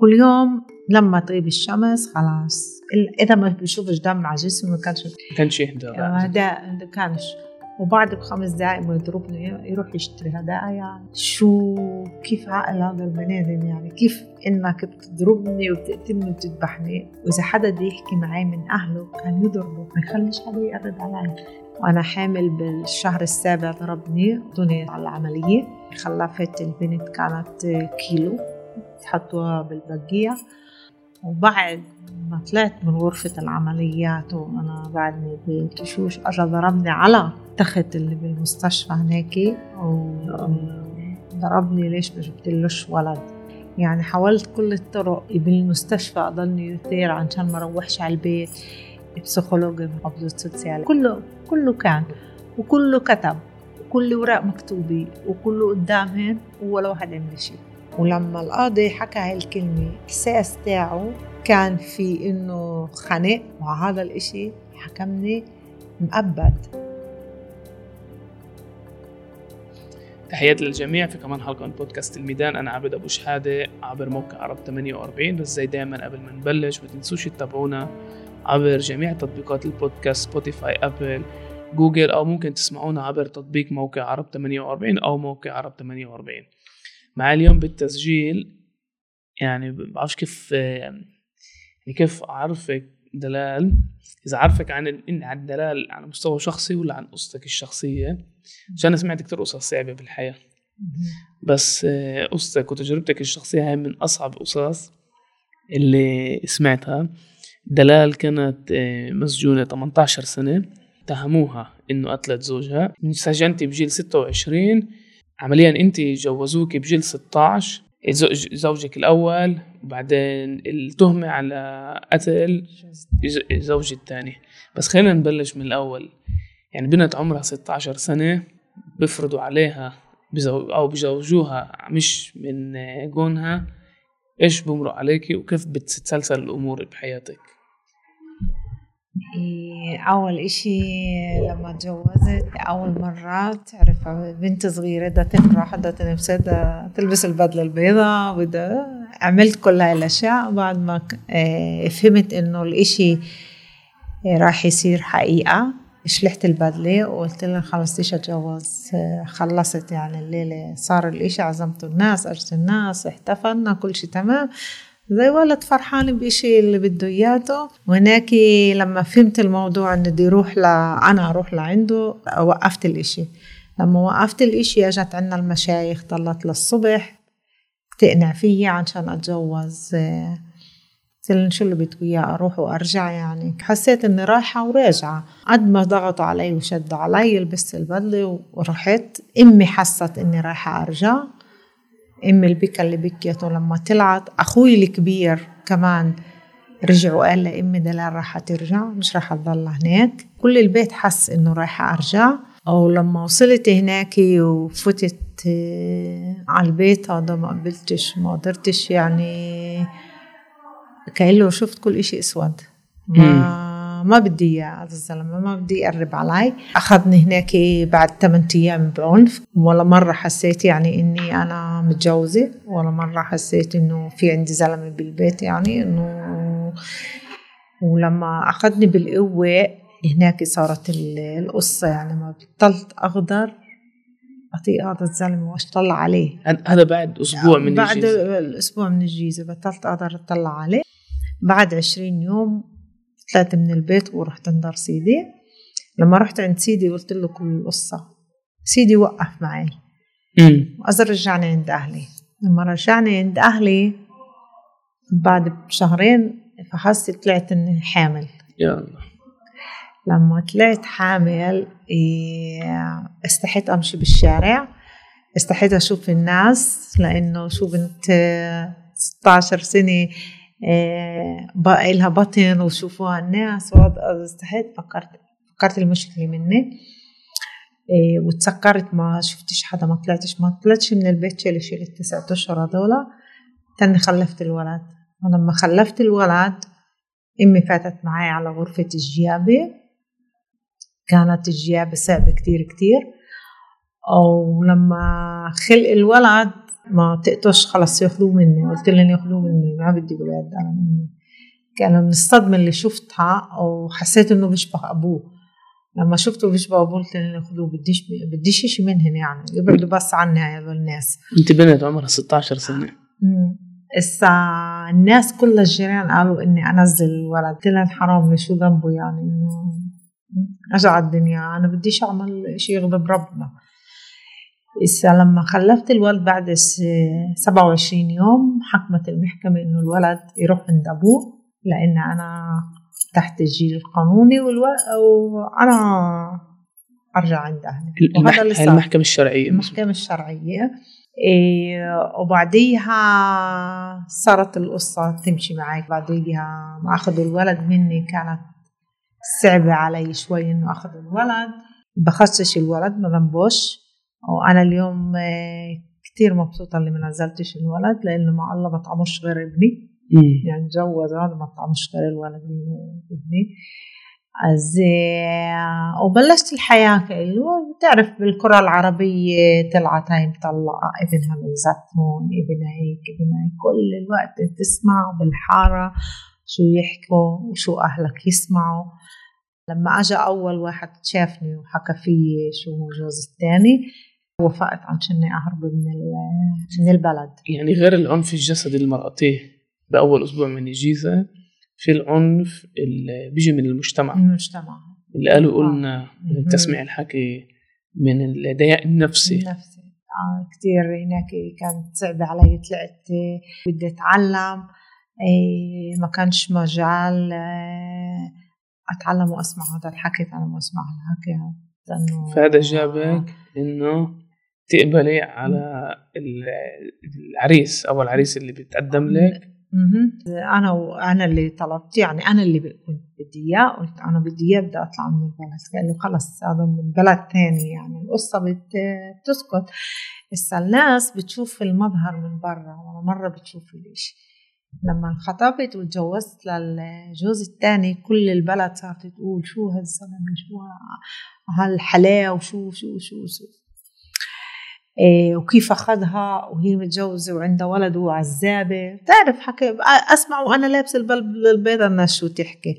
وكل يوم لما تغيب الشمس خلاص. إذا ما بشوفش دم على جسمه ما كانش ما كانش يهدى. ده ده كانش. وبعد بخمس دقائق ما يضربني يروح يشتري هدايا شو كيف عقل هذا البني آدم؟ يعني كيف إنك بتضربني وبتقتلني وبتذبحني وإذا حدا بده يحكي معي من أهله كان يضربه. ما يخليش حدا يقرب علي. وأنا حامل بالشهر السابع ضربني دوني على العملية. خلفت البنت كانت كيلو. تحطوها بالبقية. وبعد ما طلعت من غرفة العمليات وأنا بعدني بتشوش أجا ضربني على تخت اللي بالمستشفى هناك وضربني ليش ما جبتلوش ولد. يعني حاولت كل الطرق بالمستشفى أضلني יותר عشان ما روحش على البيت. psychology محافظة social كله كله كان وكله كتب وكل ورق مكتوبة وكله قدامهن ولا واحد عمل شيء. ولما القاضي حكى هاي الكلمة الإحساس تاعه كان في إنه خنق وهذا الإشي حكمني مؤبد تحياتي للجميع في كمان حلقة من بودكاست الميدان. أنا عبد أبو شهادة عبر موقع عرب 48 بس زي دايما قبل ما نبلش ما تنسوش تتابعونا عبر جميع تطبيقات البودكاست Spotify Apple Google أو ممكن تسمعونا عبر تطبيق موقع عرب 48 أو موقع عرب 48 معي اليوم بالتسجيل يعني بعرفش كيف يعني كيف أعرفك دلال؟ إذا عرفك عن ال- عن دلال على مستوى شخصي ولا عن قصتك الشخصية؟ عشان أنا سمعت كتير قصص صعبة بالحياة. بس آه، قصتك وتجربتك الشخصية هاي من أصعب قصص اللي سمعتها. دلال كانت آه، مسجونة 18 سنة اتهموها إنه قتلت زوجها. انسجنتي بجيل 26 عمليا أنت جوزوك بجيل 16 زوج- زوجك الأول وبعدين التهمة على قتل زوجي الثاني. بس خلينا نبلش من الأول. يعني بنت عمرها 16 سنة بيفرضوا عليها أو بزوجوها مش من جونها إيش بمرق عليكي وكيف بتتسلسل الأمور بحياتك؟ أول إشي لما تجوزت أول مرة تعرف بنت صغيرة بدها تفرح بدها تلبس بدها تلبس البدلة البيضاء بدها عملت كل هاي الأشياء. بعد ما إيه، فهمت إنه الإشي إيه، راح يصير حقيقة شلحت البدلة وقلت لها خلص ليش أتجوز؟ إيه، خلصت يعني الليلة صار الإشي عزمت الناس أجت الناس احتفلنا كل شي تمام. زي ولد فرحان بإشي اللي بده إياته. وهناك لما فهمت الموضوع إنه بدي أروح ل... أنا أروح لعنده وقفت الإشي. لما وقفت الإشي أجت عنا المشايخ ضلت للصبح تقنع فيي عشان أتجوز. قلت شو اللي بدكم إياه؟ أروح وأرجع يعني. حسيت إني رايحة وراجعة. قد ما ضغطوا علي وشدوا علي لبست البدلة ورحت. أمي حست إني رايحة أرجع. أمي البكا اللي بكيته لما طلعت أخوي الكبير كمان رجع وقال لي أمي دلال راح ترجع مش راح تضل هناك. كل البيت حس إنه رايحة أرجع. أو لما وصلت هناك وفتت آه، على البيت هذا ما قبلتش ما قدرتش يعني كأنه شفت كل إشي أسود. ما ما بدي إياه هذا الزلمة ما بدي يقرب علي. أخذني هناك بعد 8 أيام بعنف. ولا مرة حسيت يعني إني أنا متجوزة ولا مرة حسيت إنه في عندي زلمة بالبيت يعني إنه. ولما أخذني بالقوة هناك صارت ال- القصة يعني ما بطلت أقدر أطيق هذا الزلمة وأطلع عليه. هذا- بعد أسبوع من بعد الجيزة. الأسبوع من الجيزة بطلت أقدر أطلع عليه. بعد عشرين يوم طلعت من البيت ورحت عند سيدي. لما رحت عند سيدي قلت له كل القصة. سيدي وقف معي. وأزر رجعني عند أهلي. لما رجعني عند أهلي بعد بشهرين فحست طلعت إني حامل. يا الله. لما طلعت حامل استحيت أمشي بالشارع. استحيت أشوف الناس لأنه شو بنت آه، 16 سنة آه، بقى لها بطن وشوفوها الناس استحيت فكرت فكرت المشكلة مني. إيه، وتسكرت ما شفتش حدا ما طلعتش. ما طلعتش من البيت شيل شيل التسعة أشهر هذول تاني خلفت الولد. ولما خلفت الولد أمي فاتت معي على غرفة الجيابة. كانت الجيابة صعبة كتير كتير. أو لما خلق الولد ما تقطش خلص ياخذوه مني. قلت لهم ياخذوه مني ما بدي ولاد أنا مني. كان من الصدمه اللي شفتها وحسيت إنه بيشبه أبوه. لما شفته بيشبه أبوه قلت لهم خذوه بديش بديش شيء منهن يعني. يبعدوا بس عني هذول الناس. أنت بنت عمرها 16 سنة. هسا الناس كلها الجيران قالوا إني أنزل الولد قلت لهم حرام شو ذنبه يعني؟ إنه اجى على الدنيا. أنا بديش أعمل شيء يغضب ربنا. لما خلفت الولد بعد 27 يوم حكمت المحكمة إنه الولد يروح عند أبوه لأن أنا تحت الجيل القانوني وأنا أرجع عند أهلي. صار. المحكمة الشرعية المحكمة الشرعية. إيه وبعديها صارت القصة تمشي معي بعديها ما أخذوا الولد مني كانت صعبة علي شوي إنه أخذ الولد. بخصش الولد ما ذنبوش وأنا اليوم آه، كتير مبسوطة اللي ما نزلتش الولد لأنه مع الله ما طعموش غير ابني. يعني جوز هذا ما طعموش غير الولد ابني. از وبلشت الحياة كله بتعرف بالكرة العربية طلعت هاي مطلقة إبنها من زتون إبنها هيك إبنها هيك. كل الوقت تسمع بالحارة شو يحكوا وشو أهلك يسمعوا. لما أجا أول واحد شافني وحكى في شو هو جوز الثاني وافقت عشان أهرب من من البلد. يعني غير العنف الجسدي للمرأتين بأول أسبوع من الجيزة في العنف اللي بيجي من المجتمع. المجتمع. اللي قالوا قلنا من تسميع الحكي من الضياع النفسي. النفسي آه كثير هناك كانت صعبة علي طلعت بدي أتعلم. ما كانش مجال آه، أتعلم وأسمع هذا الحكي أنا وأسمع الحكي. فهذا جابك إنه تقبلي على العريس أو العريس اللي بيتقدم لك؟ أنا وأنا اللي طلبت يعني أنا اللي كنت بدي إياه قلت أنا بدي إياه بدي أطلع من البلد. قال لي خلص هذا من بلد ثاني يعني القصة بتسكت. بس الناس بتشوف المظهر من برا ولا مرة بتشوف الإشي. لما انخطبت وتجوزت للجوز الثاني كل البلد صارت تقول شو هالزلمة شو هالحلاوة وشو شو شو شو وكيف أخذها وهي متجوزة وعندها ولد وعزابة. بتعرف حكي أسمع وأنا لابسة البلب البيضة الناس شو تحكي.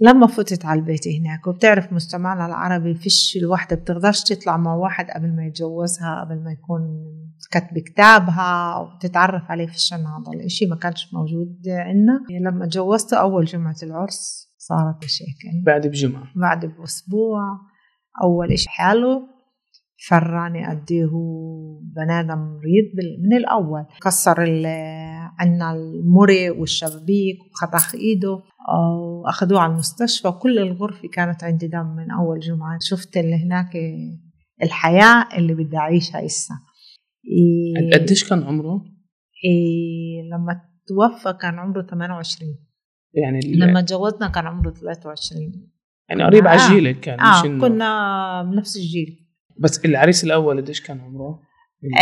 لما فتت على البيت هناك وبتعرف مجتمعنا العربي فيش الوحدة بتقدرش تطلع مع واحد قبل ما يتجوزها قبل ما يكون كتب كتابها وتتعرف عليه في الشن هذا الإشي ما كانش موجود عندنا. لما تجوزته أول جمعة العرس صارت مشاكل. بعد بجمعة. بعد بأسبوع أول إشي حاله. فراني قد هو بني آدم مريض من الأول. كسر عنا المري والشبابيك وخطخ إيده واخذوه على المستشفى. كل الغرفة كانت عندي دم من أول جمعة. شفت اللي هناك الحياة اللي بدي أعيشها هسه إيه قديش كان عمره؟ إيه لما توفى كان عمره 28 يعني لما تجوزنا كان عمره 23 يعني قريب على جيلك كان آه مش كنا بنفس الجيل. بس العريس الأول قديش كان عمره؟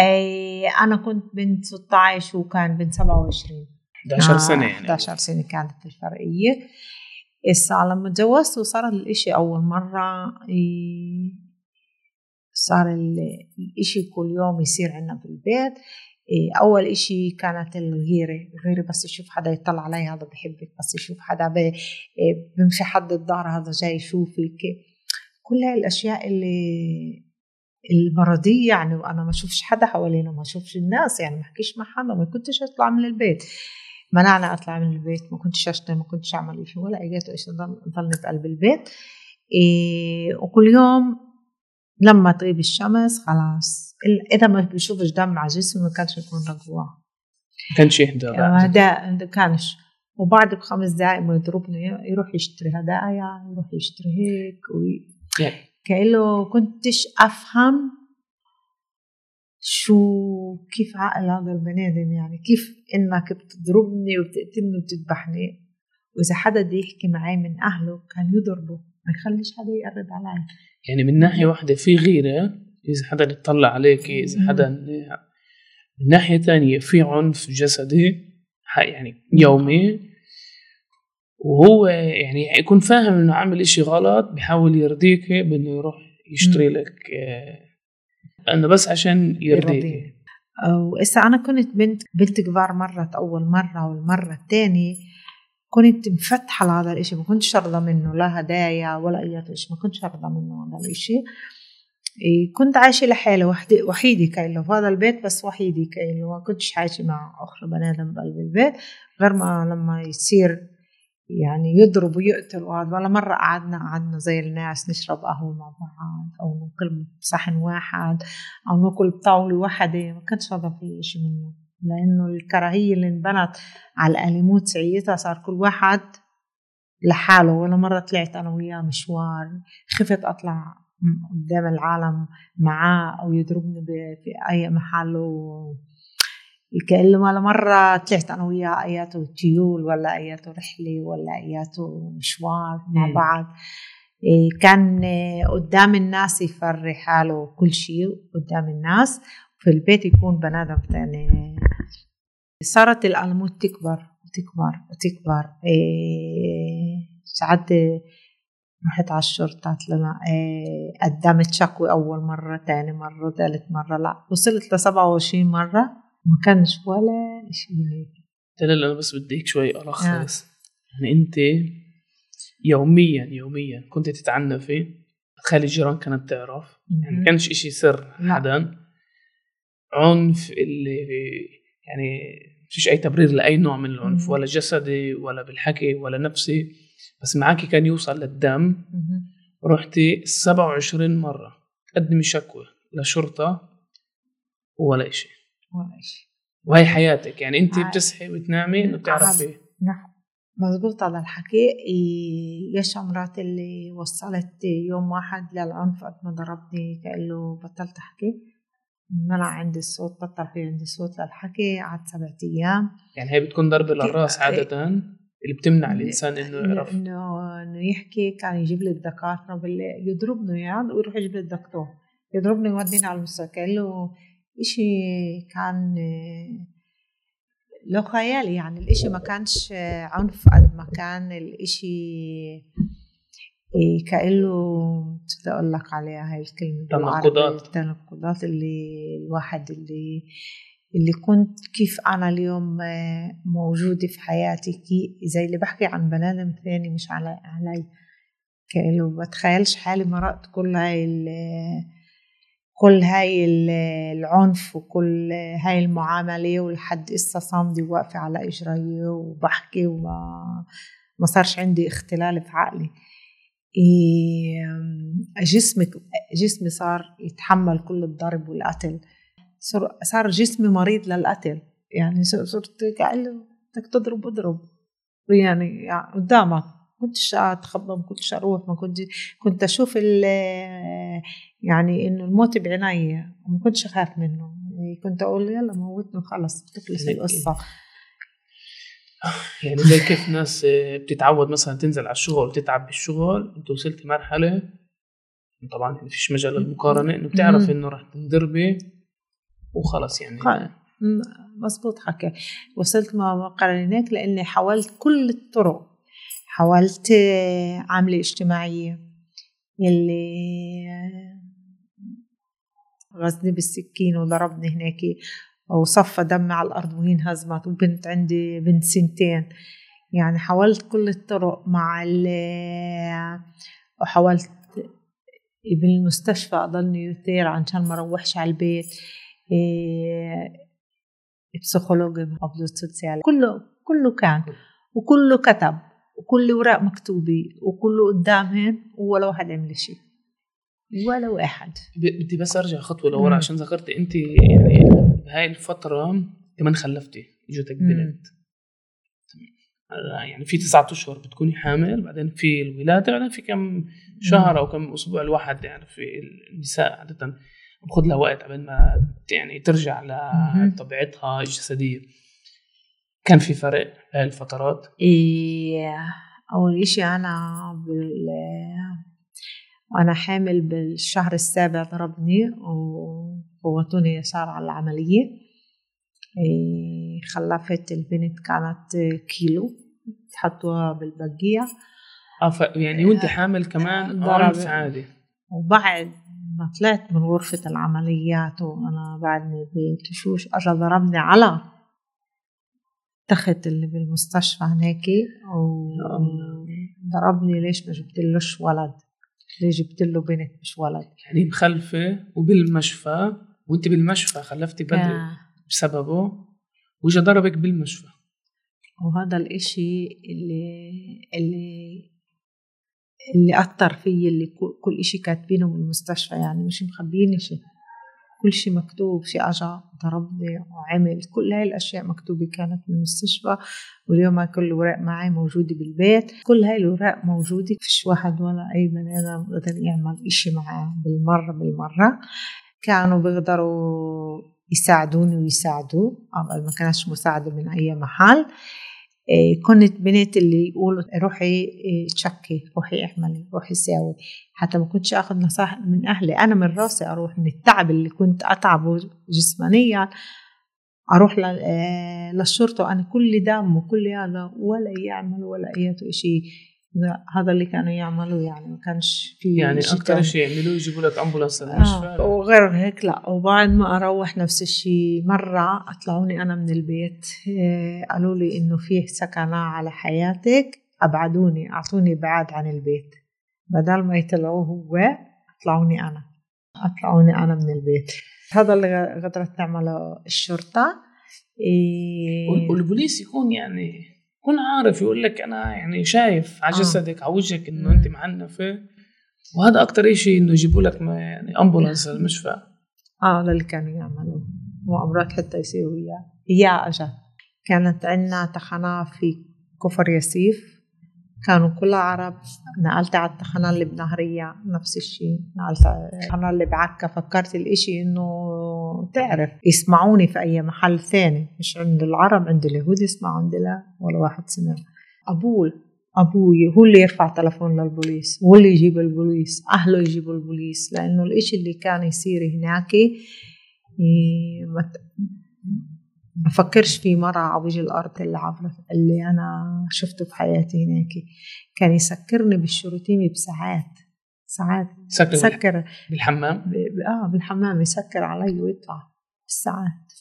أي أنا كنت بنت 16 وكان بنت 27 11 سنة يعني. 11 سنة كانت الفرقيه هسه لما تجوزت وصار الإشي أول مرة صار الإشي كل يوم يصير عندنا في البيت أول إشي كانت الغيرة الغيرة بس يشوف حدا يطلع علي هذا بحبك بس يشوف حدا بمشي حد الدار هذا جاي يشوفك. كل هاي الأشياء اللي المرضية يعني وأنا ما أشوفش حدا حوالينا ما أشوفش الناس يعني ما أحكيش مع حدا ما كنتش أطلع من البيت. منعنا أطلع من البيت ما كنتش أشتغل ما كنتش أعمل شيء ولا إجيت إيش ضلني بقلب البيت إيه وكل يوم لما تغيب الشمس خلاص إذا ما بشوفش دم على جسمي ما كانش يكون رجوع. ما كانش يهدى هذا كانش. وبعد بخمس دقائق ما يضربني يروح يشتري هدايا يروح يشتري هيك وي... يعني كأنه كنتش أفهم شو كيف عقل هذا البني آدم يعني كيف إنك بتضربني وبتقتلني وبتذبحني. وإذا حدا بده يحكي معي من أهله كان يضربه ما يخليش حدا يقرب علي. يعني من ناحية واحدة في غيرة إذا حدا يطلع عليك إذا حدا من ناحية ثانية في عنف جسدي يعني يومي. وهو يعني يكون فاهم إنه عامل إشي غلط بيحاول يرضيك بإنه يروح يشتري لك انه بس عشان يرضيك. وإسا أنا كنت بنت بنت كبار مرت أول مرة والمرة الثانية كنت مفتحة لهذا الإشي ما كنتش أرضى منه لا هدايا ولا أي شيء ما كنتش أرضى منه هذا الإشي. كنت عايشة لحالي وحدي وحيدي كايلو في هذا البيت بس وحيدي كايلو ما كنتش عايشة مع أخرى بني آدم بقلب البيت غير ما لما يصير يعني يضرب ويقتل وهذا. ولا مرة قعدنا قعدنا زي الناس نشرب قهوة مع بعض أو ناكل صحن واحد أو ناكل بطاولة واحدة ما كانش هذا في شيء منه. لأنه الكراهية اللي انبنت على الأليموت سعيتها صار كل واحد لحاله. ولا مرة طلعت أنا وياه مشوار خفت أطلع قدام العالم معاه أو يضربني في أي محل و كأنه ولا مرة طلعت أنا وياه أياته تيول ولا أياته رحلة ولا أياته مشوار مع بعض. إيه، كان قدام الناس يفري حاله كل شيء قدام الناس. في البيت يكون بنادم تاني. صارت الألموت تكبر وتكبر وتكبر إيه ساعات رحت على الشرطة لما إيه قدمت شكوى أول مرة تاني مرة ثالث مرة لا وصلت لسبعة وعشرين مرة. ما كانش ولا شيء. هيك لا أنا بس بديك شوي ألخص آه. يعني أنت يوميا يوميا كنت تتعنفي تخلي الجيران كانت تعرف. يعني ما كانش إشي سر حدا. عنف اللي يعني فيش أي تبرير لأي نوع من العنف ولا جسدي ولا بالحكي ولا نفسي. بس معك كان يوصل للدم. رحتي 27 مرة. تقدمي شكوى لشرطه ولا شيء ولا شيء وهي حياتك يعني انت بتصحي وتنامي انه بتعرفي نعم. مزبوط على الحكي. يا شمرات اللي وصلت يوم واحد للعنف قد ما ضربني له بطلت أحكي. منع عندي الصوت بطل في عندي صوت للحكي قعد سبعة أيام. يعني هي بتكون ضربة للرأس عادة اللي بتمنع الإنسان إنه يعرف. انه إنه يحكي كان يجيب لي الدكاتره بالليل يضربني يعني ويروح يجيب لي الدكتور. يضربني يوديني على المستشفى إشي كان له خيالي يعني الإشي ما كانش عنف قد ما كان الإشي إيه كأنه بدي أقول لك عليها هاي الكلمة تناقضات التناقضات اللي الواحد اللي اللي كنت كيف أنا اليوم موجودة في حياتي كي زي اللي بحكي عن بني آدم ثاني مش علي علي. كأنه بتخيلش حالي مرقت كل هاي كل هاي العنف وكل هاي المعاملة ولحد إسا صامدة واقفة على إجري وبحكي وما ما صارش عندي اختلال في عقلي. جسمك جسمي صار يتحمل كل الضرب والقتل. صار جسمي مريض للقتل. يعني صرت كأنه بدك تضرب اضرب. يعني, يعني قدامك. كنتش أتخبى ما كنتش أروح ما كنت كنت أشوف يعني إنه الموت بعيني وما كنتش أخاف منه. كنت أقول يلا موتني وخلص تخلص القصة يعني زي كيف ناس بتتعود مثلا تنزل على الشغل وتتعب بالشغل أنت وصلت مرحلة طبعا ما فيش مجال للمقارنة إنه بتعرف إنه رح تنضربي وخلص يعني. مزبوط حكي وصلت ما قارنينك لأني حاولت كل الطرق حاولت عامله اجتماعيه يلي غزني بالسكين وضربني هناك وصفى دم على الأرض وهي انهزمت وبنت عندي بنت سنتين. يعني حاولت كل الطرق مع ال وحاولت بالمستشفى أضلني يثير عشان ما أروحش على البيت. إيه psychology social كله كله كان وكله كتب. وكل ورق مكتوبة وكله قدامهم ولا واحد عمل شيء ولا واحد. بدي بس أرجع خطوة لورا عشان ذكرتي أنت يعني بهاي الفترة كمان خلفتي اجتك بنت. يعني في تسعة أشهر بتكوني حامل بعدين في الولادة بعدين في كم شهر أو كم أسبوع الواحد يعني في النساء عادة بخذ لها وقت قبل ما يعني ترجع لطبيعتها الجسدية. كان في فرق الفترات؟ إيه أول إشي أنا بال وأنا حامل بالشهر السابع ضربني وفوتوني يسار على العملية. إيه، خلفت البنت كانت كيلو تحطوها بالبقية. آه يعني وأنت حامل كمان عنف عادي. وبعد ما طلعت من غرفة العمليات وأنا بعدني بتشوش أجا ضربني على تخت اللي بالمستشفى هناك وضربني ليش ما جبت لهش ولد؟ ليش جبت له بنت مش ولد؟ يعني مخلفة وبالمشفى وانت بالمشفى خلفتي بدري بسببه وإجا ضربك بالمشفى. وهذا الإشي اللي اللي اللي أثر فيي اللي كل- إشي كاتبينه بالمستشفى يعني مش مخبيني شيء كل شيء مكتوب شيء أجا ضربني وعمل كل هاي الأشياء مكتوبة كانت بالمستشفى. واليوم هاي كل الأوراق معي موجودة بالبيت. كل هاي الأوراق موجودة فيش واحد ولا أي بني آدم قدر يعمل إشي معاه بالمرة بالمرة. كانوا بيقدروا يساعدوني ويساعدوا قبل ما كانش مساعدة من أي محل. كنت بنت اللي يقولوا روحي إيه، تشكي روحي اعملي روحي ساوي. حتى ما كنتش آخذ نصائح من أهلي. أنا من راسي أروح من التعب اللي كنت أتعبه جسمانيا أروح آه، للشرطة. وأنا كل دم وكل هذا ولا يعمل ولا أي شيء. هذا اللي كانوا يعملوا يعني ما كانش في يعني تاني. شيء يعملوه يجيبوا لك أمبولانس للمشفى آه. وغير هيك لا وبعد ما أروح نفس الشيء مرة أطلعوني أنا من البيت إيه، قالوا لي إنه فيه سكنة على حياتك أبعدوني أعطوني بعاد عن البيت بدل ما يطلعوه هو أطلعوني أنا أطلعوني أنا من البيت هذا اللي قدرت تعمله الشرطة إيه وال- والبوليس يكون يعني يكون عارف يقول لك أنا يعني شايف على آه. جسدك على وجهك إنه. أنت معنفة. وهذا أكثر شيء إنه يجيبوا لك ما- يعني امبولانس للمشفى. آه هذا اللي كانوا يعملوه مؤامرات حتى يصيروا اياه اياه أجا كانت عندنا تخانة في كفر ياسيف. كانوا كلها عرب نقلت على التخانة اللي بنهرية نفس الشيء نقلت على التخانة اللي بعكا فكرت الإشي إنه تعرف يسمعوني في أي محل ثاني. مش عند العرب عند اليهود يسمعوا عندي لا ولا واحد سمع. أبوي أبوي هو اللي يرفع تلفون للبوليس هو اللي يجيب البوليس أهله يجيبوا البوليس. لأنه الإشي اللي كان يصير هناك ما بفكرش في مرة على وجه الأرض اللي عبرت اللي أنا شفته في حياتي هناك. كان يسكرني بالشروتيمي بساعات. ساعات. سكر سكر. بالحمام؟ ب... آه بالحمام يسكر علي ويطلع بالساعات.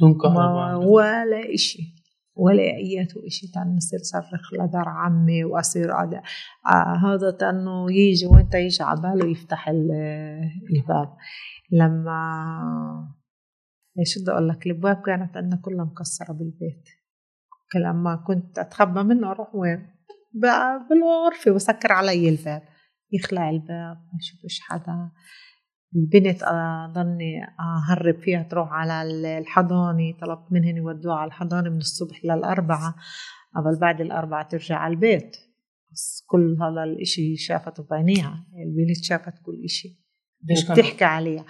بدون ما ولا إشي. ولا أياته إشي تاني نصير صرخ لدار عمي وأصير أد... آه هذا تانو يجي وانت يجي عباله يفتح ال- الباب. لما إيش بدي أقول لك؟ الابواب كانت عندنا كلها مكسرة بالبيت. لما كنت أتخبى منه أروح وين؟ بقى بالغرفة وسكر علي الباب. يخلع الباب ما يشوفش حدا. البنت آه، ضلني أهرب فيها تروح على الحضانة طلبت منهن يودوها على الحضانة من الصبح للأربعة. قبل بعد الأربعة ترجع على البيت. بس كل هذا الإشي شافته بعينيها. البنت شافت كل كان وبتحكي عليها.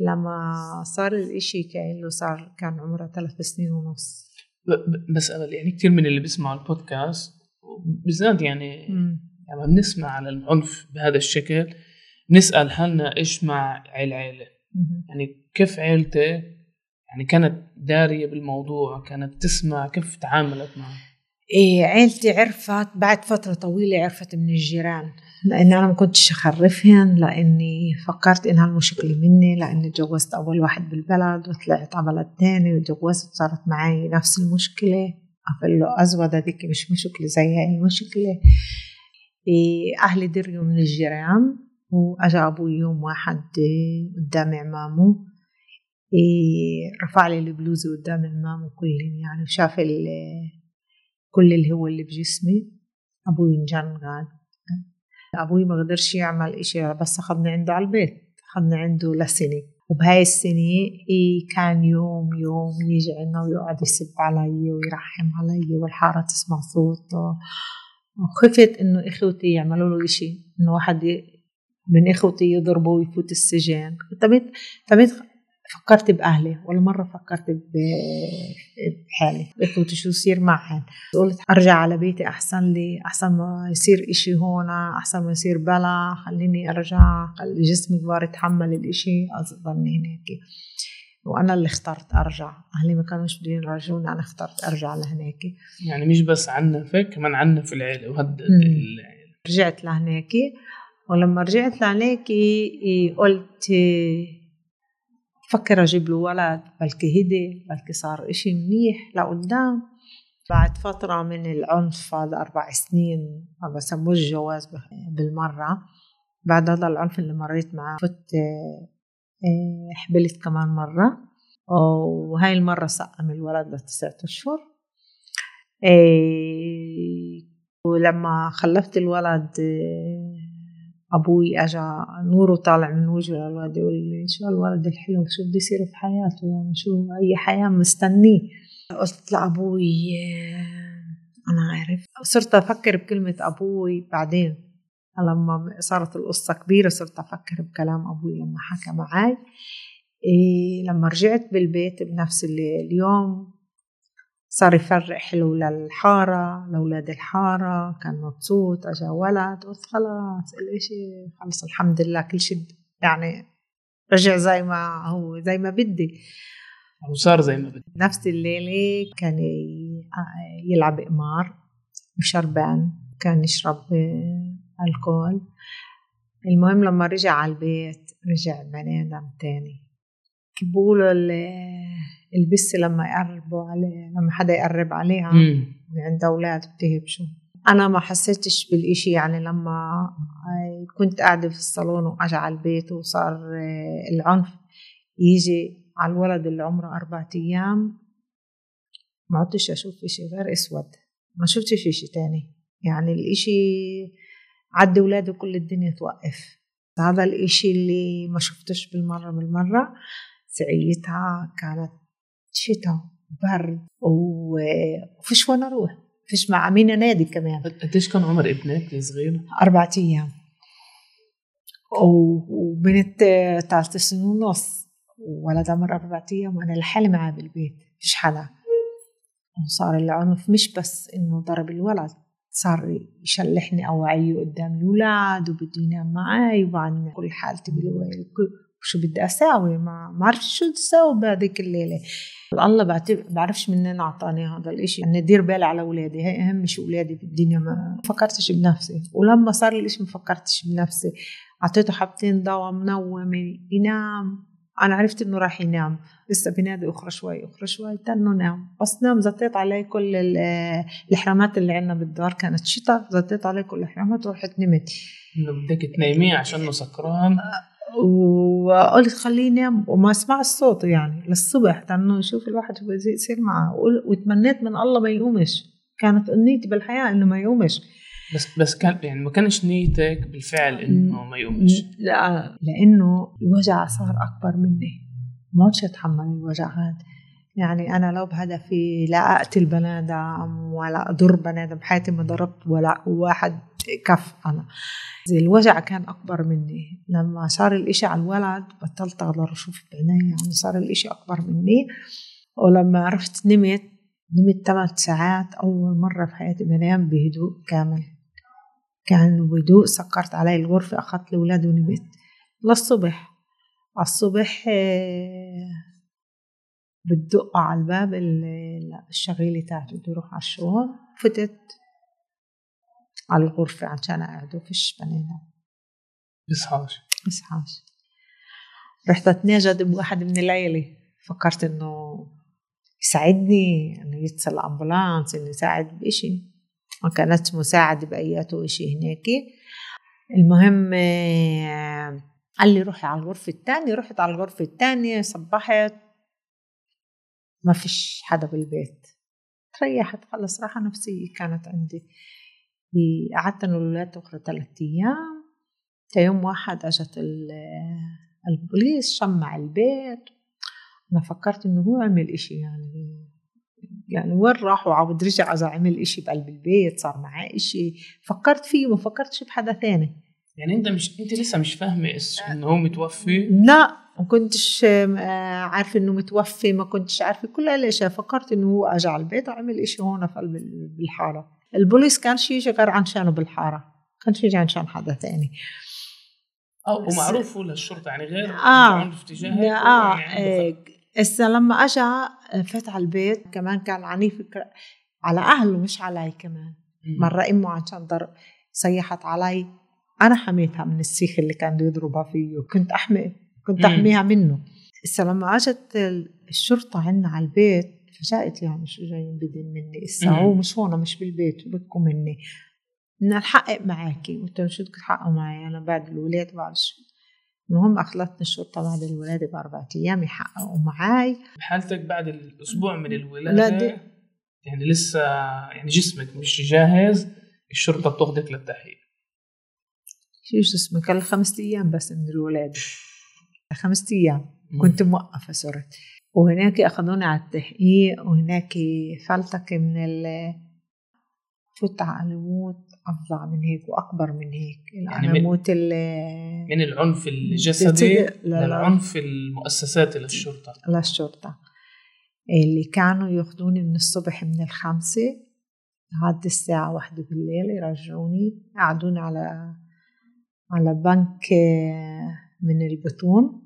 لما صار الإشي كأنه صار كان عمرها ثلاث سنين ونص. بس يعني كثير من اللي بيسمعوا البودكاست بالذات يعني مم. لما بنسمع على العنف بهذا الشكل بنسأل حالنا إيش مع العيلة. يعني كيف عيلتك يعني كانت دارية بالموضوع؟ كانت تسمع؟ كيف تعاملت معه؟ إيه عيلتي عرفت بعد فترة طويلة عرفت من الجيران لأني أنا ما كنتش أخرفهن لأني فكرت إنها المشكلة مني لأني تجوزت أول واحد بالبلد وطلعت على بلد تاني وتجوزت صارت معي نفس المشكلة. أقول له أزود هذيك مش مشكلة زي هاي المشكلة أهلي دريوا من الجيران وأجا أبوي يوم واحد إيه، قدام عمامه. إيه رفع لي البلوزة قدام عمامه كلهم يعني وشاف كل اللي هو اللي بجسمي. أبوي انجن قال أبوي ما قدرش يعمل إشي بس أخذني عنده على البيت أخذني عنده لسنة وبهاي السنة إيه كان يوم يوم يجي عنا ويقعد يسب علي ويرحم علي والحارة تسمع صوته. وخفت إنه إخوتي يعملوا له إشي إنه واحد من إخوتي يضربه ويفوت السجن. تميت تميت فكرت بأهلي ولا مرة فكرت بحالي. إخوتي شو يصير معهم؟ قلت أرجع على بيتي أحسن لي أحسن ما يصير إشي هون أحسن ما يصير بلا خليني خلي جسمي كبار يتحمل الإشي. أظني هناك وأنا اللي اخترت أرجع. أهلي ما كانوش بدهم يرجعوني أنا اخترت أرجع لهناك يعني مش بس عنفك كمان عنف العيلة. وهدد مم. العيلة رجعت لهناك ولما رجعت لعليكي قلت فكر أجيب له ولد بلكي هدي بلكي صار إشي منيح لقدام. بعد فترة من العنف هذا أربع سنين ما بسموش جواز بالمرة. بعد هذا العنف اللي مريت معه فت حبلت كمان مرة. وهاي المرة سقم الولد لتسعة أشهر. آه، ولما خلفت الولد آه، أبوي أجا نوره طالع من وجهه الولد يقول لي شو الولد الحلو؟ شو بده يصير في حياته؟ يعني شو أي حياة مستنيه؟ قلت لأبوي أنا عارف. صرت أفكر بكلمة أبوي بعدين. لما صارت القصة كبيرة صرت أفكر بكلام أبوي لما حكى معي إيه لما رجعت بالبيت بنفس اليوم صار يفرق حلو للحارة لأولاد الحارة كان مبسوط أجا ولد قلت خلاص الإشي خلص الحمد لله كل شيء يعني رجع زي ما هو زي ما بدي. وصار زي ما بدي. نفس الليلة كان يلعب قمار وشربان كان يشرب الكول. المهم لما رجع على البيت رجع بني آدم تاني. بيقولوا البس لما يقربوا عليه لما حدا يقرب عليها عند أولاد بتهبشوا. أنا ما حسيتش بالإشي يعني لما كنت قاعدة في الصالون واجى على البيت وصار العنف يجي على الولد اللي عمره أربعة أيام ما عدتش أشوف إشي غير أسود. ما شفتش إشي تاني. يعني الإشي عدي ولاده كل الدنيا توقف. هذا الإشي اللي ما شفتش بالمرة بالمرة سعيتها كانت شتاء برد وفيش وين أروح. فيش مع مين نادي كمان. قديش كان عمر ابنك الصغير؟ أربعة أيام. وبنت ثلاث سنين ونص. ولد عمر أربعة أيام. وأنا لحالي معاه بالبيت. فيش حدا. وصار العنف مش بس إنه ضرب الولد. صار يشلحني أوعيه قدام الأولاد وبده ينام معي وبعدين كل حالتي بالويل شو بدي أساوي؟ ما ما عرفت شو تساوي بهذيك الليلة. الله بعرفش منين أعطاني هذا الإشي. إني دير بالي على أولادي. هي أهم شيء أولادي بالدنيا ما فكرتش بنفسي. ولما صار الإشي ما فكرتش بنفسي. أعطيته حبتين دواء منومة ينام. أنا عرفت إنه راح ينام. لسه بنادي أخرى شوي أخرى شوي تنه نام. بس نام زطيت عليه كل الحرامات اللي عندنا بالدار. كانت شتاء زطيت عليه كل الحرامات ورحت نمت. إنه بدك تنيميه عشانه سكران. وقلت خليه ينام. وما اسمع الصوت يعني للصبح. لأنه يشوف الواحد شو يصير معه. وتمنيت من الله ما يقومش. كانت أمنيتي بالحياة إنه ما يقومش. بس بس كان يعني ما كانش نيتك بالفعل إنه ما يقومش. لا لأنه الوجع صار أكبر مني. ما عدتش أتحمل الوجع هذا يعني أنا لو بهدفي لا أقتل بني آدم ولا أضر بني آدم بحياتي ما ضربت ولا واحد كف أنا. الوجع كان أكبر مني. لما صار الإشي على الولد بطلت أقدر أشوف بعيني. يعني صار الإشي أكبر مني. ولما رحت نمت نمت ثمان ساعات أول مرة في حياتي بنام بهدوء كامل. كان بهدوء سكرت علي الغرفة أخذت الأولاد ونمت للصبح الصبح آه، بتدق على الباب الشغيلة تاعته بده يروح على الشغل. فتت على الغرفة عشان أقعد وفيش بنينا بصحاش بصحاش رحت اتناجد بواحد من العيلة. فكرت إنه يساعدني إنه يتصل امبولانس إنه يساعد بإشي. ما كانت مساعدة بأياته إشي هناك المهم آه، قال لي روحي على الغرفة الثانية رحت على الغرفة الثانية صبحت ما فيش حدا بالبيت. تريحت خلص راحة نفسية كانت عندي. قعدت أنا والولاد أخرى ثلاثة أيام. يوم واحد أجت البوليس شمع البيت. أنا فكرت إنه هو عمل إشي يعني. يعني وين راح وعاود رجع إذا عمل إشي بقلب البيت صار معاه إشي. فكرت فيه وما فكرتش بحدا ثاني يعني أنت مش أنت لسه مش فاهمة إنه هو متوفي؟ لا ما كنتش آه، عارفة إنه متوفي ما كنتش عارفة كل الاشياء فكرت إنه هو أجى على البيت وعمل إشي هون في قلب بالحارة. البوليس كان يجي غير عشانه بالحارة. كان يجي عشان حدا ثاني آه ومعروف للشرطة يعني غير آه. عنف تجاهك آه يعني هسه لما أجى فات على البيت كمان كان عنيف على أهله مش علي كمان. مرة إمه عشان ضرب صيحت علي. أنا حميتها من السيخ اللي كان يضربها فيه كنت أحمي كنت مم. أحميها منه. هسه لما أجت الشرطة عنا على البيت فجأت يعني شو جايين بدين مني. هسه. هو مش هون مش بالبيت بدكم مني. بدنا نحقق معاكي. قلت لهم شو بدكم تحققوا معي؟ أنا بعد الولاد بعرف شو المهم اخذتني الشرطة بعد الولادة بأربع أيام يحققوا معي بحالتك بعد الأسبوع من الولادة لا دي- يعني لسه يعني جسمك مش جاهز الشرطة بتاخذك للتحقيق. شو اسمه كان خمس أيام بس من الولادة. خمس أيام. كنت موقفة صرت وهناك أخذوني على التحقيق وهناك فلتك من ال فوت على الموت أفظع من هيك وأكبر من هيك. يعني من- موت من العنف الجسدي للعنف المؤسساتي للشرطه للشرطة. اللي كانوا ياخذوني من الصبح من الخمسة لحد الساعة واحدة بالليل يرجعوني يقعدوني على على بنك آه، من البطون.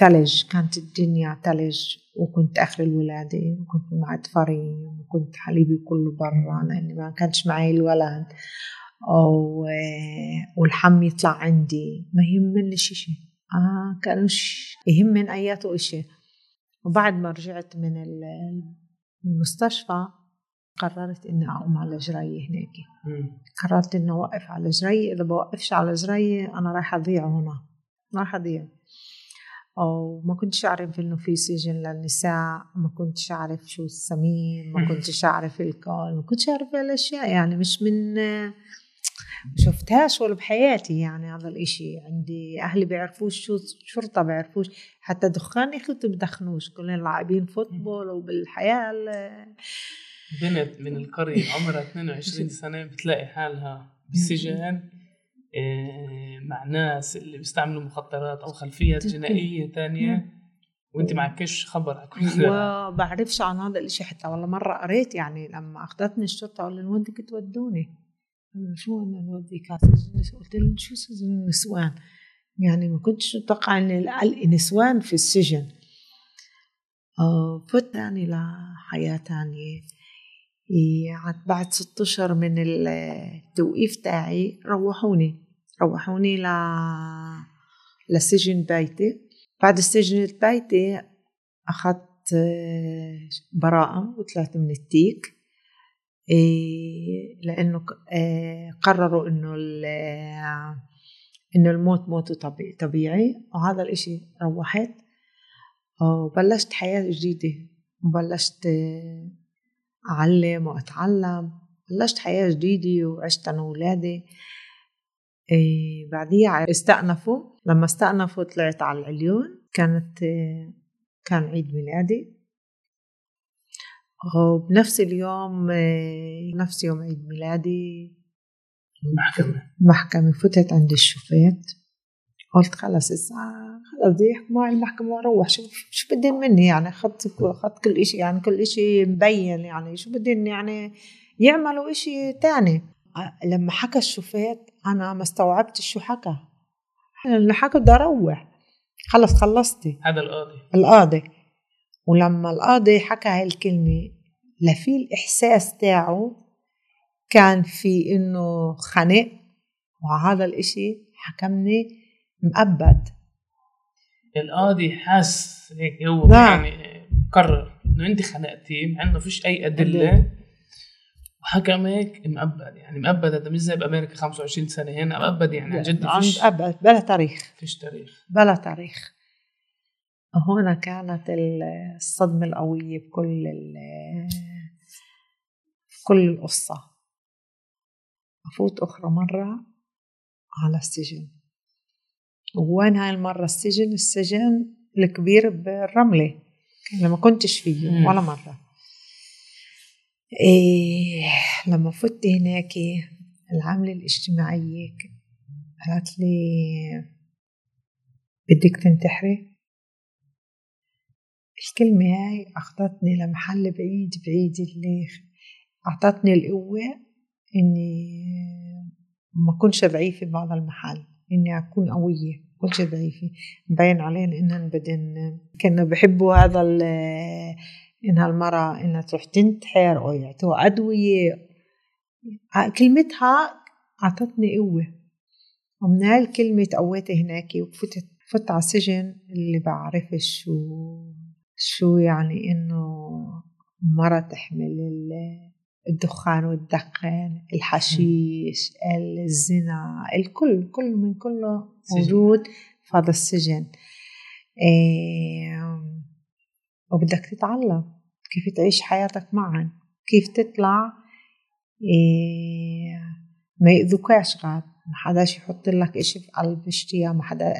ثلج كانت الدنيا ثلج وكنت آخر الولادة وكنت معتفرين وكنت حليبي كله برا لأني ما كانش معي الولد. أو والحم يطلع عندي. ما يهمني شيء آه كانوش يهمن أياته إشي وبعد ما رجعت من ال- من المستشفى قررت إني أقوم على جري هناك. قررت إني أوقف على جري إذا بوقفش على جري أنا رايحة أضيع هنا. رايحة أضيع. أو ما كنتش أعرف إنه في سجن للنساء ما كنتش أعرف شو السمين ما كنتش أعرف الكول ما كنتش أعرف هالأشياء يعني مش من ما شفتهاش ولا بحياتي يعني هذا الإشي. عندي أهلي بيعرفوش شو شرطة بيعرفوش حتى دخان يا أخي بدخنوش كلنا لاعبين football وبالحياة ال- بنت من القرية عمرها 22 سنة بتلاقي حالها بالسجن آه، مع ناس اللي بيستعملوا مخدرات أو خلفيات جنائية تانية. وأنت معكش خبر على كل ده. وبعرفش عن هذا الإشي حتى. والله مرة قريت يعني لما أخذتني الشرطة قال لي وين بدك تودوني؟ شو نوديك على سجن قلت لهم شو سجن النسوان؟ يعني ما كنتش متوقعة إن ألقي نسوان في السجن. آه، فت يعني تانية. إيه، عاد بعد ست أشهر من التوقيف تاعي روحوني. روحوني ل لسجن بيتي. بعد السجن بيتي أخذت آه، براءة وطلعت من التيك. لأنه آه، قرروا إنه آه، إنه الموت موت طبيعي, وهذا الإشي روحت. وبلشت حياة جديدة. وبلشت أعلم وأتعلم بلشت حياة جديدة وعشت أنا وولادي. إيه بعديها استأنفوا. لما استأنفوا طلعت على العليون. كانت إيه كان عيد ميلادي. وبنفس اليوم إيه نفس يوم عيد ميلادي. المحكمة. محكمة فتت عند الشوفيت قلت خلص الساعة خلص بدي يحكموا معي المحكمة وأروح شو شو بدين مني؟ يعني أخذت أخذت كل إشي يعني كل إشي مبين يعني شو بدين يعني يعملوا إشي تاني. لما حكى الشوفيت أنا ما استوعبت شو حكى. اللي حكى بدي أروح. خلص خلصتي. هذا القاضي. القاضي. ولما القاضي حكى هاي الكلمة لفي الإحساس تاعه كان في إنه خنق وهذا الإشي حكمني مأبد القاضي حاس هيك هو نعم. يعني قرر إنه انت خنقتيه مع انه فيش أي أدلة. وحكمك مأبد يعني مأبد هذا مش زي بأمريكا 25 سنة هنا مأبد يعني عن جد فيش أبد بلا تاريخ. فيش تاريخ. بلا تاريخ. هنا كانت الصدمة القوية بكل ال- كل القصة. أفوت أخرى مرة على السجن. وين هاي المرة السجن؟ السجن الكبير بالرملة. اللي ما كنتش فيه مم. ولا مرة. إيه لما فت هناك العاملة الاجتماعية قالت لي بدك تنتحري؟ الكلمة هاي أخذتني لمحل بعيد بعيد اللي أعطتني القوة إني ما أكونش ضعيفة بهذا المحل. إني أكون قوية كلش ضعيفة مبين علينا إنهم بدن كانوا بحبوا هذا ال- إن هالمرة إنها تروح تنتحر أو يعطوها أدوية. كلمتها أعطتني قوة. ومن هاي الكلمة تقويت هناك وفتت فت على السجن اللي بعرفش شو شو يعني إنه مرة تحمل الدخان والدخان الحشيش الزنا الكل كل من كله موجود في هذا السجن. إيه وبدك تتعلم كيف تعيش حياتك معا كيف تطلع إيه ما يأذوكاش غاد ما حداش يحط لك إشي في قلب اشتيا ما حدا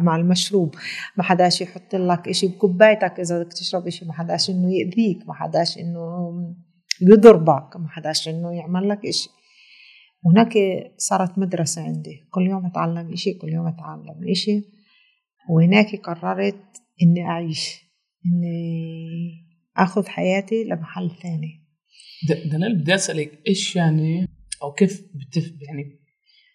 مع المشروب. ما حداش يحط لك إشي بكوبايتك إذا بدك تشرب إشي ما حداش إنه يأذيك ما حداش إنه يضربك ما حداش إنه يعمل لك إشي. هناك صارت مدرسة عندي كل يوم أتعلم إشي كل يوم أتعلم إشي. وهناك قررت إني أعيش إني أخذ حياتي لمحل ثاني. دلال بدي أسألك إيش يعني؟ أو كيف بتف يعني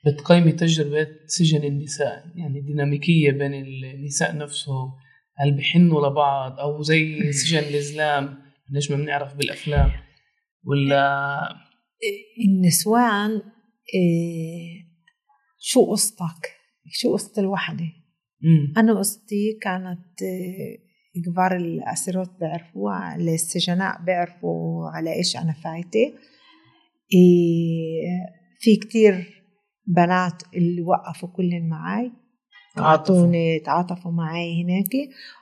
بتقيمي تجربة سجن النساء؟ يعني ديناميكية بين النساء نفسهم. هل بحنوا لبعض؟ أو زي سجن الإسلام ليش ما بنعرف بالأفلام؟ ولا النسوان إيه شو قصتك؟ شو قصة الوحدة؟ أنا قصتي كانت إيه كبار الأسيرات بيعرفوا السجناء بيعرفوا على إيش أنا فايتة. إيه في كتير بنات اللي وقفوا كلهم معي أعطوني تعاطفوا معي هناك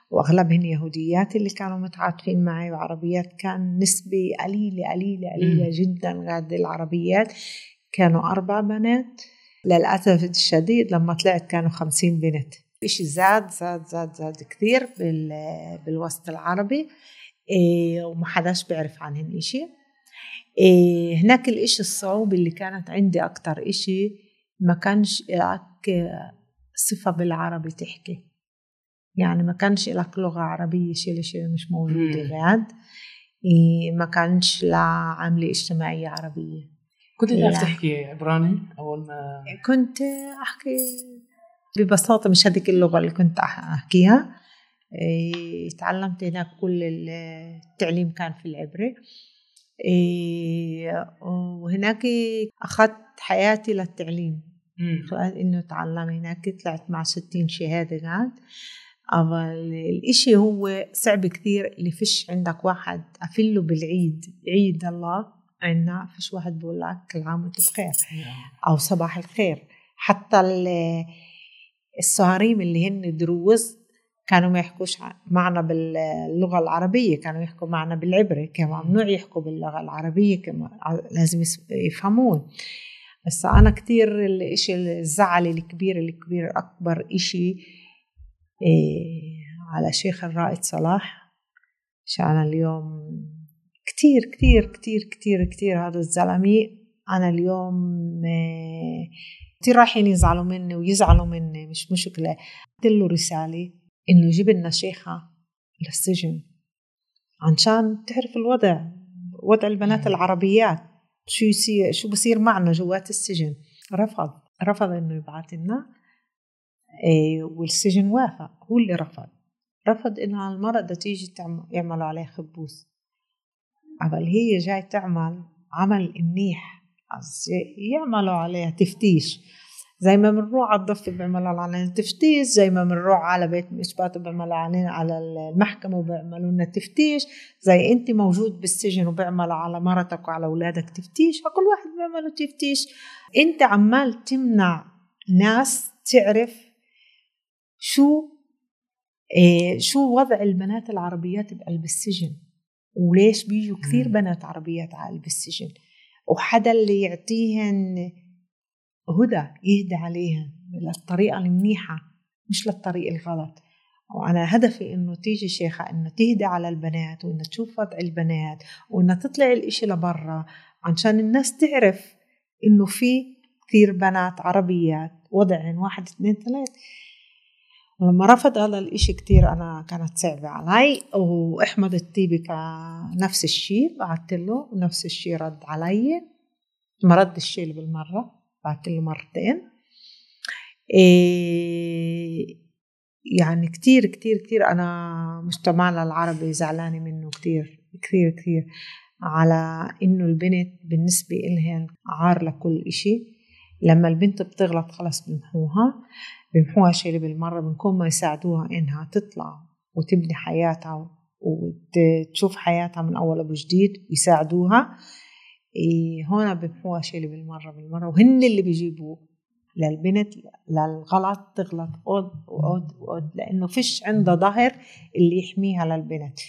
وأغلبهن يهوديات اللي كانوا متعاطفين معي وعربيات كان نسبة قليلة قليلة قليلة جدا غاد العربيات. كانوا أربع بنات. للأسف الشديد لما طلعت كانوا خمسين بنت. إشي زاد زاد زاد زاد كثير بالوسط العربي. إيه وما حداش بيعرف عنهن إشي. إيه هناك الإشي الصعوبة اللي كانت عندي أكتر إشي ما كانش لك صفة بالعربي تحكي. يعني ما كانش لك لغة عربية شيء شيء مش موجودة بعد إيه ما كانش لا عاملة اجتماعية عربية. كنت تعرف تحكي عبراني أول ما؟ كنت أحكي ببساطة مش هذيك اللغة اللي كنت أحكيها. تعلمت هناك كل التعليم كان في العبري وهناك أخذت حياتي للتعليم. إنه تعلم هناك طلعت مع ستين شهادة قاعد الإشي هو صعب كثير اللي فيش عندك واحد أفله بالعيد عيد الله عنا فيش واحد بقول لك كل عام وانت بخير أو صباح الخير. حتى الصهاريم اللي هن دروز كانوا ما يحكوش معنا باللغة العربية كانوا يحكوا معنا بالعبري كان ممنوع يحكوا باللغة العربية كما لازم يفهمون. بس أنا كتير الإشي الزعل الكبير الكبير أكبر إشي على شيخ الرائد صلاح. عشان اليوم كتير كتير كتير كتير كتير هذا الزلمة. أنا اليوم إيه كتير رايحين يزعلوا مني ويزعلوا مني مش مشكلة قلت له رسالة إنه جيب لنا شيخة للسجن. عشان تعرف الوضع وضع البنات العربيات. شو يصير شو بصير معنا جوات السجن. رفض رفض إنه يبعث لنا. إيه والسجن وافق هو اللي رفض. رفض انها المرأة تيجي يعملوا عليها خبوس قبل هي جاي تعمل عمل منيح يعملوا عليها تفتيش. زي ما بنروح على الضفة بيعملوا علينا تفتيش زي ما بنروح على بيت إثبات وبيعملوا علينا على المحكمة وبيعملوا لنا تفتيش. زي أنت موجود بالسجن وبيعملوا على مرتك وعلى أولادك تفتيش فكل واحد بيعملوا تفتيش. أنت عمال تمنع ناس تعرف شو إيه شو وضع البنات العربيات بقلب السجن؟ وليش بيجوا كثير بنات عربيات على قلب السجن؟ وحدا اللي يعطيهن هدى يهدى عليها للطريقة المنيحة مش للطريق الغلط. وأنا هدفي إنه تيجي شيخة إنه تهدى على البنات وإنه تشوف وضع البنات وإنه تطلع الإشي لبرا عشان الناس تعرف إنه في كثير بنات عربيات وضعهن واحد اثنين ثلاث. لما رفض هذا الإشي كتير أنا كانت صعبة علي وأحمد الطيبي نفس الشيء بعثت له نفس الشيء رد علي. ما رد الشيء بالمرة بعت له مرتين. إيه يعني كتير كتير كتير أنا مجتمعنا العربي زعلانة منه كتير كتير كتير. على إنه البنت بالنسبة إلهن عار لكل إشي. لما البنت بتغلط خلص بمحوها بمحوها شيء بالمرة بنكون ما يساعدوها إنها تطلع وتبني حياتها وتشوف حياتها من أول وجديد ويساعدوها. إيه هون بمحوها شيء بالمرة بالمرة وهن اللي بيجيبوه للبنت للغلط تغلط قد وقد وقد لأنه فيش عندها ظهر اللي يحميها للبنت.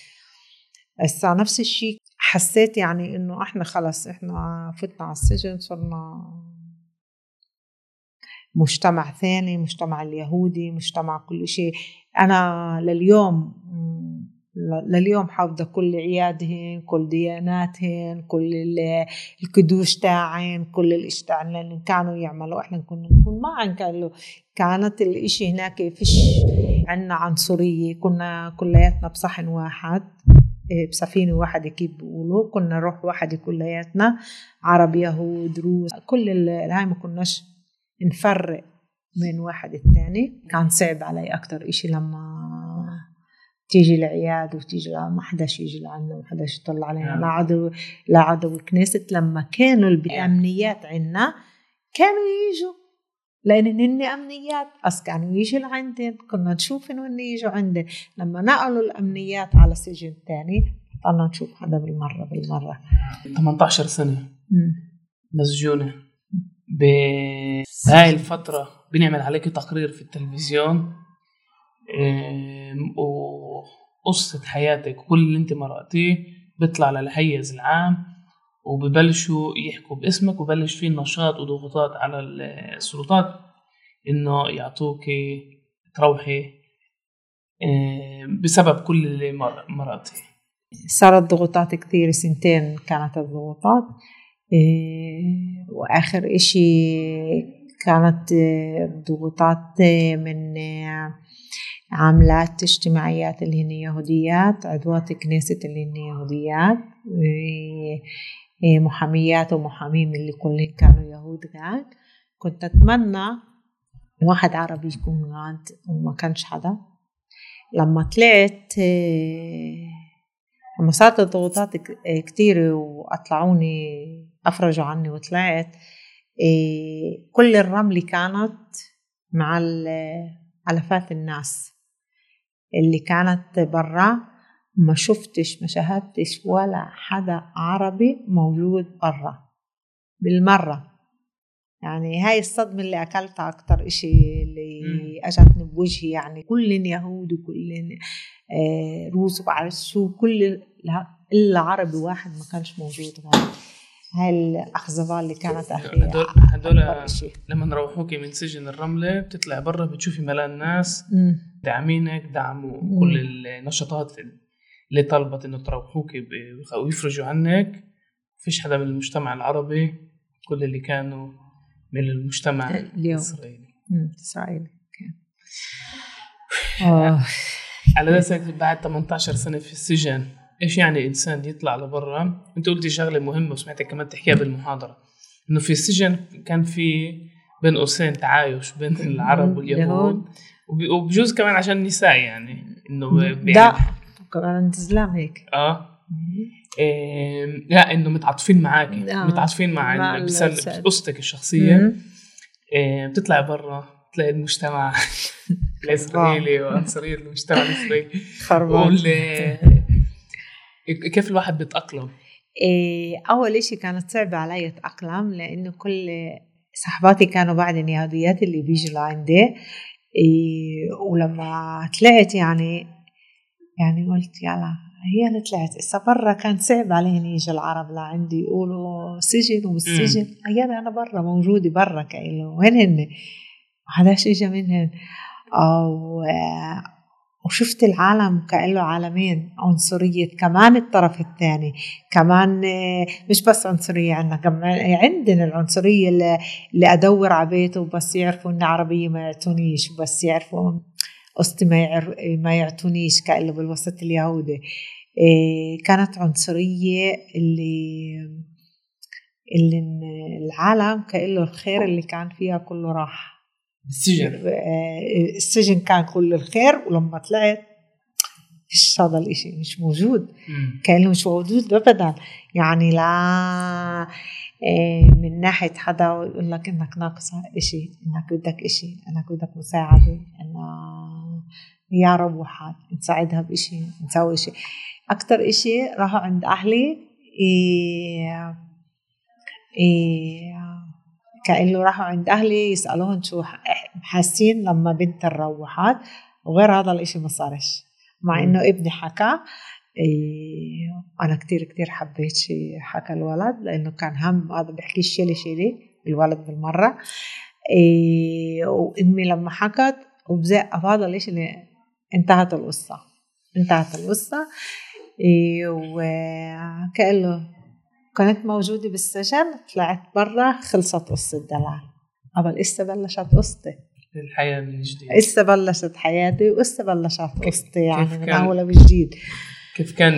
هسا نفس الشيء حسيت يعني إنه إحنا خلص إحنا فتنا على السجن صرنا مجتمع ثاني مجتمع اليهودي مجتمع كل شيء. أنا لليوم لليوم حافظة كل عيادهن كل دياناتهن كل الكدوش تاعين كل الإشي اللي كانوا يعملوا إحنا كنا نكون ما عن كانوا كانت الإشي هناك فيش عنا عنصرية. كنا كلياتنا بصحن واحد إيه، بسفينة واحدة كيف بيقولوا. كنا نروح واحد كلياتنا عرب يهود روس كل هاي ما كناش نفرق من واحد الثاني. كان صعب علي أكتر إشي لما تيجي العياد وتيجي ما حداش يجي لعنا ما حداش يطلع علينا. نعم. لا عدو لا عدو الكنيست لما كانوا الأمنيات عنا كانوا يجوا. لأن هن أمنيات بس كانوا يجوا لعندن كنا نشوف هن يجوا عندن لما نقلوا الأمنيات على سجن ثاني بطلنا نشوف حدا بالمرة بالمرة. 18 سنة. مسجونة. بهاي الفترة بنعمل عليك تقرير في التلفزيون وقصة حياتك كل اللي انت مرقتيه بيطلع للحيز العام وببلشوا يحكوا باسمك وبلش في نشاط وضغوطات على السلطات إنه يعطوك تروحي بسبب كل اللي مرقتيه صارت ضغوطات كثير سنتين كانت الضغوطات. وآخر إشي كانت ضغوطات من عاملات اجتماعيات اللي هن يهوديات عضوات كنيسة اللي هن يهوديات محاميات ومحامين اللي كلهم كانوا يهود قاعد كنت أتمنى واحد عربي يكون قاعد وما كانش حدا. لما طلعت لما صارت الضغوطات كتيرة وأطلعوني أفرجوا عني وطلعت كل الرملة كانت مع ألفات الناس اللي كانت برا ما شفتش ما شاهدتش ولا حدا عربي موجود برا بالمرة. يعني هاي الصدمة اللي أكلتها أكتر إشي اللي أجتني بوجهي يعني كلن يهود وكلن آه روس وبعرف شو كل إلا عربي واحد ما كانش موجود هون هاي الأخزبال اللي كانت أخي هدول هدول لما نروحوكي من سجن الرملة بتطلع برا بتشوفي ملان ناس داعمينك دعموا كل النشاطات اللي طلبت إنه تروحوكي ويفرجوا عنك. فيش حدا من المجتمع العربي كل اللي كانوا من المجتمع الإسرائيلي. اسرائيلي على أساس بعد 18 سنة في السجن إيش يعني إنسان يطلع لبرا؟ أنت قلتي شغلة مهمة وسمعتك كمان تحكيها بالمحاضرة. إنه في السجن كان في بين قوسين تعايش بين العرب واليهود. وبجوز كمان عشان النساء يعني إنه لا. كمان الزلام هيك. آه. إيه لا إنه متعاطفين معاكي آه. متعاطفين مع, مع قصتك الشخصية. إيه بتطلع برا. تلاقي المجتمع الإسرائيلي وعنصرية المجتمع الإسرائيلي. خربان. كيف الواحد بيتأقلم؟ إيه أول إشي كانت صعبة علي أتأقلم لأنه كل صحباتي كانوا بعد اليهوديات اللي بيجوا لعندي. إيه ولما طلعت يعني يعني قلت يلا هي أنا طلعت. إسا برا كان صعب عليهم يجوا العرب لعندي يقولوا سجن والسجن. هي أنا برا موجودة برا كأنه وين هن؟ حداش إجا منهن أو وشفت العالم كأنه عالمين عنصرية. كمان الطرف الثاني. كمان مش بس عنصرية عندنا كمان عندنا العنصرية اللي, اللي أدور على بيته وبس يعرفوا إني عربية ما يعطونيش بس يعرفوا قصتي ما. ما يعطونيش كأنه بالوسط اليهودي. إيه، كانت عنصرية اللي اللي العالم كأنه الخير اللي كان فيها كله راح. السجن آه، السجن كان كل الخير ولما طلعت فيش هذا الإشي؟ مش موجود. كان مش موجود ابدا. يعني لا إيه، من ناحية حدا يقول لك إنك ناقصة إشي إنك بدك إشي إنك بدك مساعدة إنه يا روحات نساعدها بإشي نسوي إشي. أكتر إشي راحوا عند أهلي إيه إيه كأنه راحوا عند أهلي يسألوهم شو حاسين لما بنت الروحات وغير هذا الإشي ما صارش. مع إنه ابني حكى إيه أنا كتير كتير حبيت شي حكى الولد لأنه كان هم هذا بحكي شيلي شيلي الولد بالمرة. إيه وأمي لما حكت وبزي هذا اللي انتهت القصة. انتهت القصة. إيه وكأنه كنت موجودة بالسجن طلعت برا خلصت قصة دلال قبل إسا بلشت قصتي. الحياة من جديد. إسا بلشت حياتي وإسا بلشت قصتي يعني من أول وجديد. كيف كان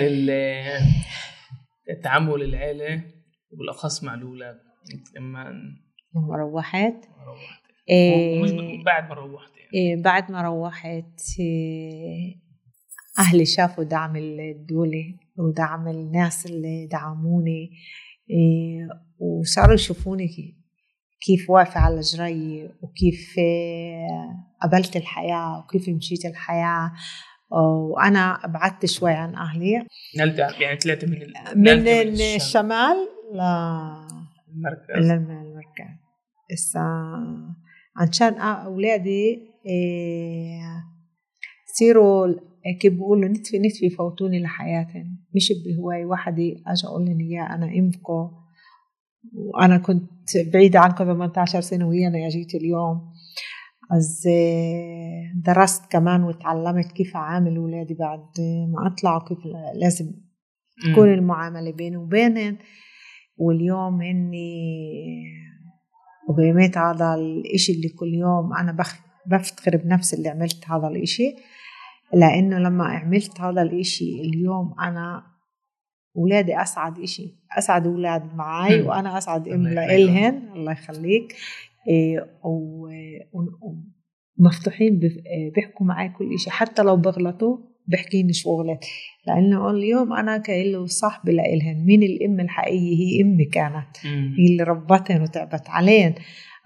التعامل العيلة وبالأخص مع الأولاد؟ لما لما روحت. روحت. إيه. ومش بعد ما روحت يعني. إيه بعد ما روحت إيه أهلي شافوا دعم الدولة. ودعم الناس اللي دعموني إيه وصاروا يشوفوني كيف واقفة على رجلي وكيف قبلت الحياة وكيف مشيت الحياة. وأنا بعدت شوي عن أهلي. نلت يعني طلعت من من, من الشمال. ل المركز. للمركز هسا عشان أولادي يصيروا إيه كيف بيقولوا نتفي نتفي يفوتوني لحياتهم مش بهواي وحدي. اجى أقول لهم إياه أنا امكم وأنا كنت بعيدة عنكم 18 سنة وهي أنا جيت اليوم. از درست كمان وتعلمت كيف أعامل اولادي بعد ما اطلعوا كيف لازم تكون المعاملة بيني وبينهم. واليوم إني وقيمت هذا الإشي اللي كل يوم أنا بفتخر بنفسي اللي عملت هذا الإشي. لأنه لما عملت هذا الإشي اليوم أنا ولادي أسعد إشي أسعد أولاد معي وأنا أسعد إم لإلهن الله يخليك. إيه، ومفتوحين بيحكوا معي كل إشي. حتى لو بغلطوا بحكيني شو غلط لأنه اليوم أنا كأنه صاحبة لإلهن. مين الأم الحقيقية؟ هي أمي كانت. هي اللي ربتهن وتعبت عليهن.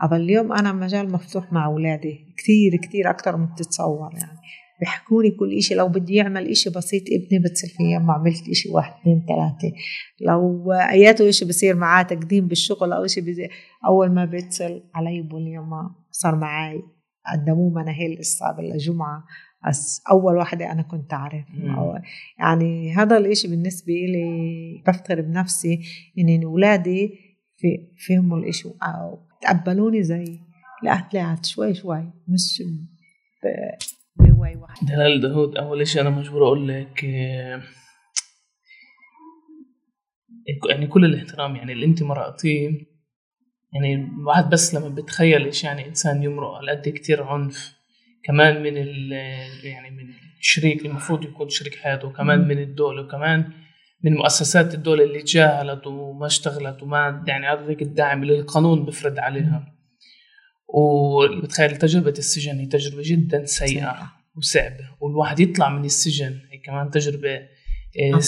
أما اليوم أنا مجال مفتوح مع أولادي. كثير كثير أكثر من تتصور يعني. بيحكوا لي كل إشي. لو بدي يعمل إشي بسيط ابني بتصير في ما عملت إشي واحد اثنين ثلاثة. لو أياته إشي بصير معاه تقديم بالشغل أو إشي بزي أول ما بيتصل علي بقول لي ما صار معي قدموه مناهيل الصعب الجمعة بس أول واحدة أنا كنت أعرف. يعني هذا الإشي بالنسبة لي بفتخر بنفسي إن أولادي في فهموا الإشي. أو تقبلوني زي لا طلعت شوي شوي مش بهواي واحد. دلال داود أول شيء أنا مجبور أقول لك آه، يعني كل الاحترام يعني اللي أنت مرقتيه يعني الواحد بس لما بتخيل إيش يعني إنسان يمرق على قد كتير عنف كمان من ال يعني من الشريك المفروض يكون شريك حياته وكمان من الدولة وكمان من مؤسسات الدولة اللي تجاهلت وما اشتغلت وما يعني هذاك الدعم اللي القانون بفرض عليها. وبتخيل تجربة السجن هي تجربة جدا سيئة. وصعبة والواحد يطلع من السجن. هي كمان تجربة آه،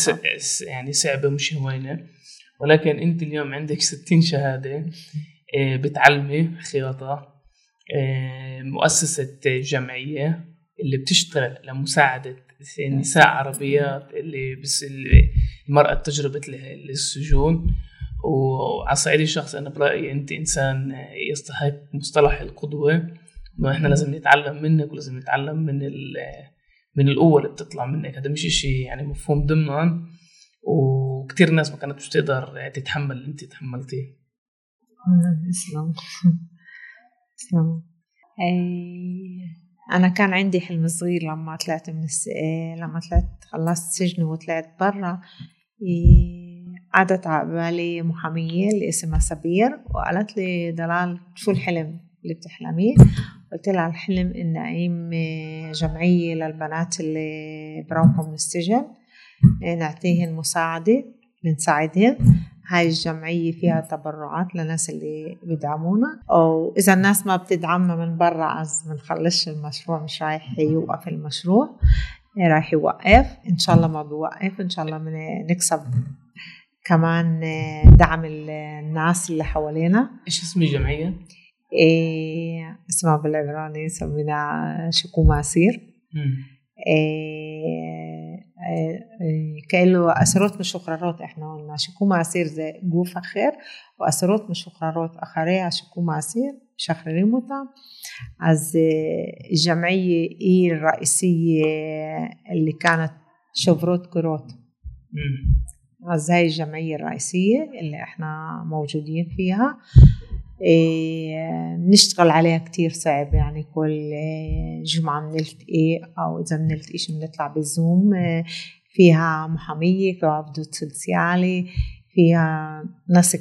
يعني صعبة مش هوينة. ولكن أنت اليوم عندك 60 شهادة آه، بتعلمي خياطة آه، مؤسسة جمعية اللي بتشتغل لمساعدة نساء عربيات اللي بس المرأة تجربة السجون وعلى الصعيد الشخصي أنا برأيي أنت إنسان يستحق مصطلح القدوة. انه إحنا لازم نتعلم منك ولازم نتعلم من من القوة اللي بتطلع منك. هذا مش شيء يعني مفهوم ضمنا وكثير ناس ما كانت تقدر تتحمل اللي أنت تحملتيه. إسلام. إسلام. أنا كان عندي حلم صغير لما طلعت من الس... لما طلعت خلصت سجن وطلعت برا. عادت على بالي محامية اللي اسمها سبير وقالت لي دلال شو الحلم اللي بتحلميه؟ قلت لها الحلم إن أقيم جمعية للبنات اللي بروحوا من السجن نعطيهن مساعدة بنساعدهن هاي الجمعية فيها تبرعات للناس اللي بيدعمونا. أو إذا الناس ما بتدعمنا من برا אז بنخلص المشروع مش رايح يوقف المشروع. رايح يوقف. إن شاء الله ما بيوقف. إن شاء الله نكسب كمان آه، دعم الناس اللي حوالينا. إيش اسم الجمعية؟ إيه اسمها بالعبراني سمينا شكو ماسير إيه،, إيه كأنه أسرات مشخررات إحنا قلنا شكو ماسير زي جوف أخير وأسرات مشخررات أخرية شكو ماسير משחררים אותם. أز الجمعية هي الرئيسية اللي كانت شفرات كروت. أز هاي الجمعية الرئيسية اللي إحنا موجودين فيها. إيه نشتغل عليها كتير صعب. يعني كل جمعة بنلتقي أو إذا بنلتقي بنطلع بالزوم إيه فيها محامية فيها عبدو سوسيالي فيها ناس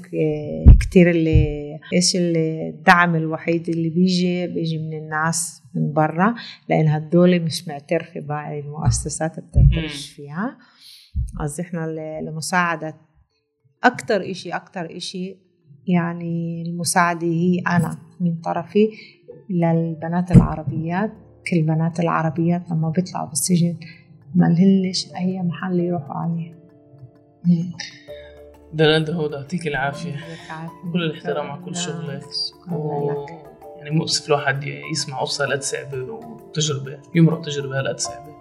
كتير اللي إيش الدعم الوحيد اللي بيجي بيجي من الناس من برا لأن هدول مش معترفة بهاي المؤسسات بتعترفش فيها. قصدي إحنا لمساعدة أكتر إشي أكتر إشي يعني المساعدة هي أنا من طرفي للبنات العربيات. كل البنات العربيات لما بيطلعوا بالسجن ما لهلش أي محل يروحوا عليه. دلال داود يعطيك العافية. كل الاحترام على كل شغلك. شكرا لك. يعني مؤسف الواحد يسمع قصة هالقد صعبة وتجربة يمرق تجربة هالقد صعبة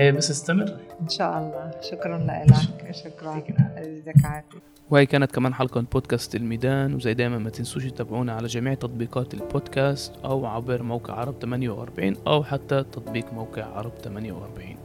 بس استمر. إن شاء الله. شكرا لك. شكرا عافية وهي كانت كمان حلقة من بودكاست الميدان وزي دايما ما تنسوش تتابعونا على جميع تطبيقات البودكاست أو عبر موقع عرب 48 أو حتى تطبيق موقع عرب 48